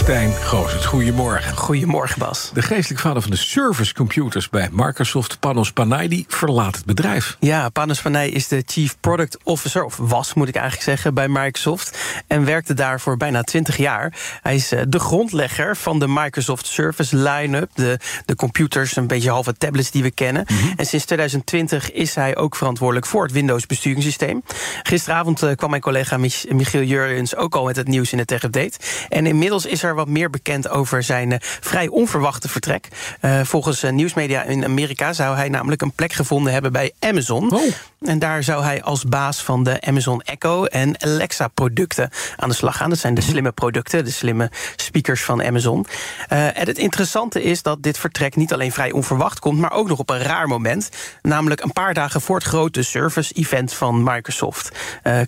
Stijn Goosens, goedemorgen. Goedemorgen, Bas. De geestelijk vader van de servicecomputers bij Microsoft, Panos Panay, verlaat het bedrijf. Ja, Panos Panay is de Chief Product Officer, of was moet ik eigenlijk zeggen, bij Microsoft. En werkte daar voor bijna 20 jaar. Hij is eh, de grondlegger van de Microsoft Service line-up. De, de computers, een beetje halve tablets die we kennen. Mhm. En sinds 2020 is hij ook verantwoordelijk voor het Windows besturingssysteem. Gisteravond eh, kwam mijn collega Mich Michiel Jurjens ook al met het nieuws in de Tech Update. En inmiddels is er wat meer bekend over zijn eh, vrij onverwachte vertrek. Eh, volgens eh, nieuwsmedia in Amerika zou hij namelijk een plek gevonden hebben bij Amazon. Oh. En daar zou hij als baas van de Amazon Echo en Alexa producten aan de slag gaan. Dat zijn de slimme producten, de slimme speakers van Amazon. En het interessante is dat dit vertrek niet alleen vrij onverwacht komt, maar ook nog op een raar moment. Namelijk een paar dagen voor het grote service-event van Microsoft.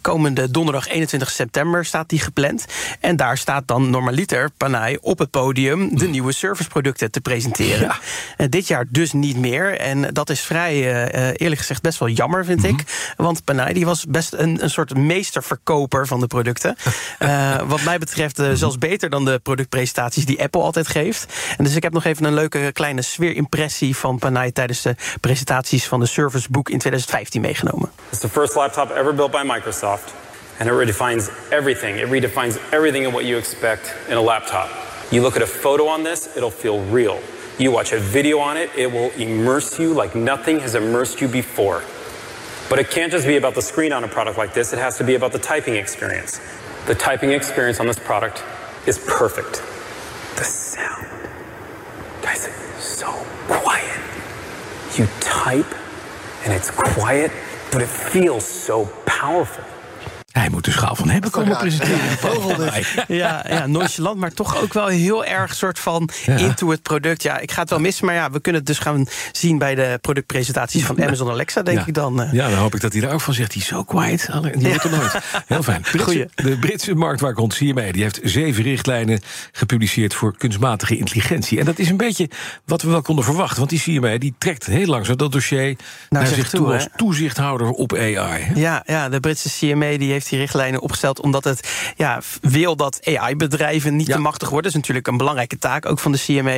Komende donderdag 21 september staat die gepland. En daar staat dan normaliter Panay op het podium de nieuwe serviceproducten te presenteren. Eh, dit jaar dus niet meer. En dat is vrij, eh, eh, eerlijk gezegd, best wel jammer, vind ik. Want Panay die was best een, een soort meesterverkoper van de producten. Eh, wat mij betreft eh, zelfs beter dan de productpresentaties die Apple altijd geeft. En dus ik heb nog even een leuke kleine sfeerimpressie van Panay tijdens de presentaties van de Service Book in 2015 meegenomen. It's the first laptop ever built by Microsoft, and it redefines everything. It redefines everything in what you expect in a laptop. You look at a photo on this, it'll feel real. You watch a video on it, it will immerse you like nothing has immersed you before. But it can't just be about the screen on a product like this, it has to be about the typing experience. The typing experience on this product is perfect. The sound. Guys, it's so quiet. You type and it's quiet, but it feels so powerful. Moet de schaal van hebben komen presenteren. Ja, ja, nonchalant, maar toch ook wel heel erg soort van Ja. into het product. Ja, ik ga het wel missen, maar ja, we kunnen het dus gaan zien bij de productpresentaties van Amazon Alexa, denk Ja. ik dan. eh. Ja, dan hoop ik dat hij daar ook van zegt. Die is zo quiet. Alle- Die wordt er nooit. Heel fijn. Britse- Goeie. de Britse marktwaakhond CMA die heeft zeven richtlijnen gepubliceerd voor kunstmatige intelligentie. En dat is een beetje wat we wel konden verwachten. Want die CMA die trekt heel langzaam dat dossier naar, zich toe, toe, als toezichthouder op AI. Ja, ja, de Britse CMA die heeft die richtlijnen opgesteld omdat het ja, wil dat AI-bedrijven niet Ja. te machtig worden. Dat is natuurlijk een belangrijke taak ook van de CMA.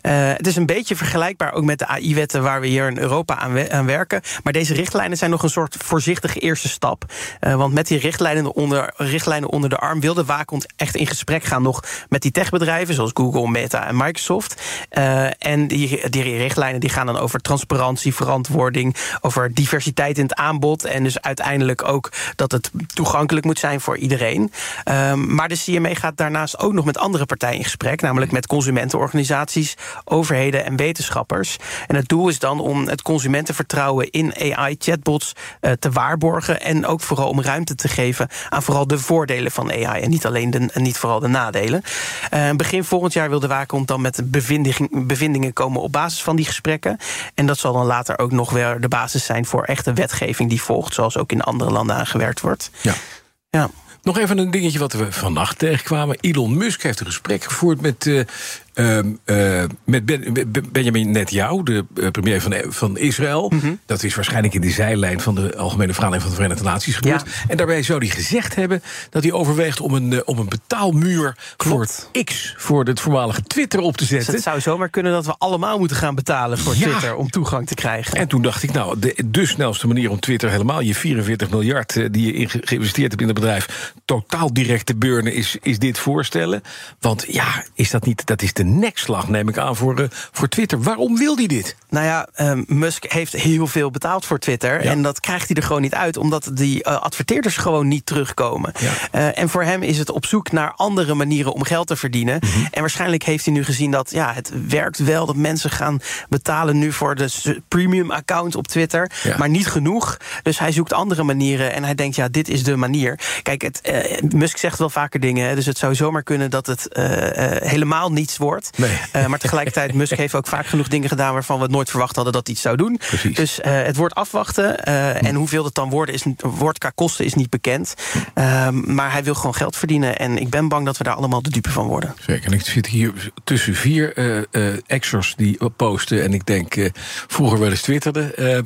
Eh, het is een beetje vergelijkbaar ook met de AI-wetten waar we hier in Europa aan, we- aan werken. Maar deze richtlijnen zijn nog een soort voorzichtige eerste stap. Eh, want met die richtlijnen onder, richtlijnen onder de arm wil de waakhond echt in gesprek gaan nog met die techbedrijven zoals Google, Meta en Microsoft. Eh, en die, die richtlijnen die gaan dan over transparantie, verantwoording, over diversiteit in het aanbod. En dus uiteindelijk ook dat het toegankelijk moet zijn voor iedereen. Ehm, maar de CMA gaat daarnaast ook nog met andere partijen in gesprek, namelijk met consumentenorganisaties, overheden en wetenschappers. En het doel is dan om het consumentenvertrouwen in AI-chatbots eh, te waarborgen en ook vooral om ruimte te geven aan vooral de voordelen van AI en niet alleen de, en niet vooral de nadelen. Eh, begin volgend jaar wil de waakhond dan met bevinding- bevindingen komen op basis van die gesprekken. En dat zal dan later ook nog weer de basis zijn voor echte wetgeving die volgt, zoals ook in andere landen aangewerkt wordt. Ja. Ja. Nog even een dingetje wat we vannacht tegenkwamen. Elon Musk heeft een gesprek gevoerd met, eh, eh, met ben, Ben- Benjamin Netanyahu, de eh, premier van, van Israël. Mhm. Dat is waarschijnlijk in de zijlijn van de Algemene Vergadering van de Verenigde Naties gebeurd. Ja. En daarbij zou hij gezegd hebben dat hij overweegt om een, eh, om een betaalmuur Klopt. voor X, voor het voormalige Twitter, op te Dus zetten. het zou zomaar kunnen dat we allemaal moeten gaan betalen voor Ja. Twitter om toegang te krijgen. En toen dacht ik, nou, de, de snelste manier om Twitter helemaal je 44 miljard die je in ge- geïnvesteerd hebt in het bedrijf totaal direct te burnen, is, is dit voorstellen. Want ja, is dat niet, dat is de nekslag, neem ik aan, voor, eh, voor Twitter. Waarom wil hij dit? Nou ja, ehm, Musk heeft heel veel betaald voor Twitter. Ja. En dat krijgt hij er gewoon niet uit, omdat die eh, adverteerders gewoon niet terugkomen. Ja. Eh, en voor hem is het op zoek naar andere manieren om geld te verdienen. Mhm. En waarschijnlijk heeft hij nu gezien dat ja, het werkt wel dat mensen gaan betalen nu voor de premium account op Twitter. Ja. Maar niet genoeg. Dus hij zoekt andere manieren. En hij denkt, ja, dit is de manier. Kijk, het, Musk zegt wel vaker dingen. Dus het zou zomaar kunnen dat het helemaal niets wordt. Nee. Uh, maar tegelijkertijd, Musk heeft ook vaak genoeg dingen gedaan... waarvan we het nooit verwacht hadden dat hij iets zou doen. Precies. Dus uh, het wordt afwachten. Uh, en hoeveel het dan wordt, is, wordt qua kosten is niet bekend. Ehm, maar hij wil gewoon geld verdienen. En ik ben bang dat we daar allemaal de dupe van worden. Zeker. En ik zit hier tussen vier exors die posten. En ik denk, vroeger wel eens twitterde... Ehm,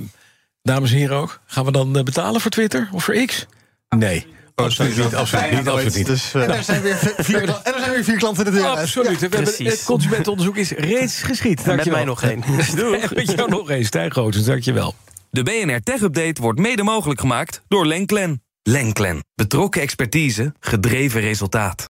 Dames en heren ook. Gaan we dan betalen voor Twitter of voor X? Nee. Absoluut niet, absoluut niet, absoluut niet. Dus, uh, en, er zijn weer vier, en er zijn weer vier klanten in de deur. Absoluut. Ja, we hebben, het consumentenonderzoek is reeds geschied. Met mij nog één. Met jou nog één. Stijn Goossens, dankjewel. De BNR Tech Update wordt mede mogelijk gemaakt door Lenklen. Lenklen. Betrokken expertise, gedreven resultaat.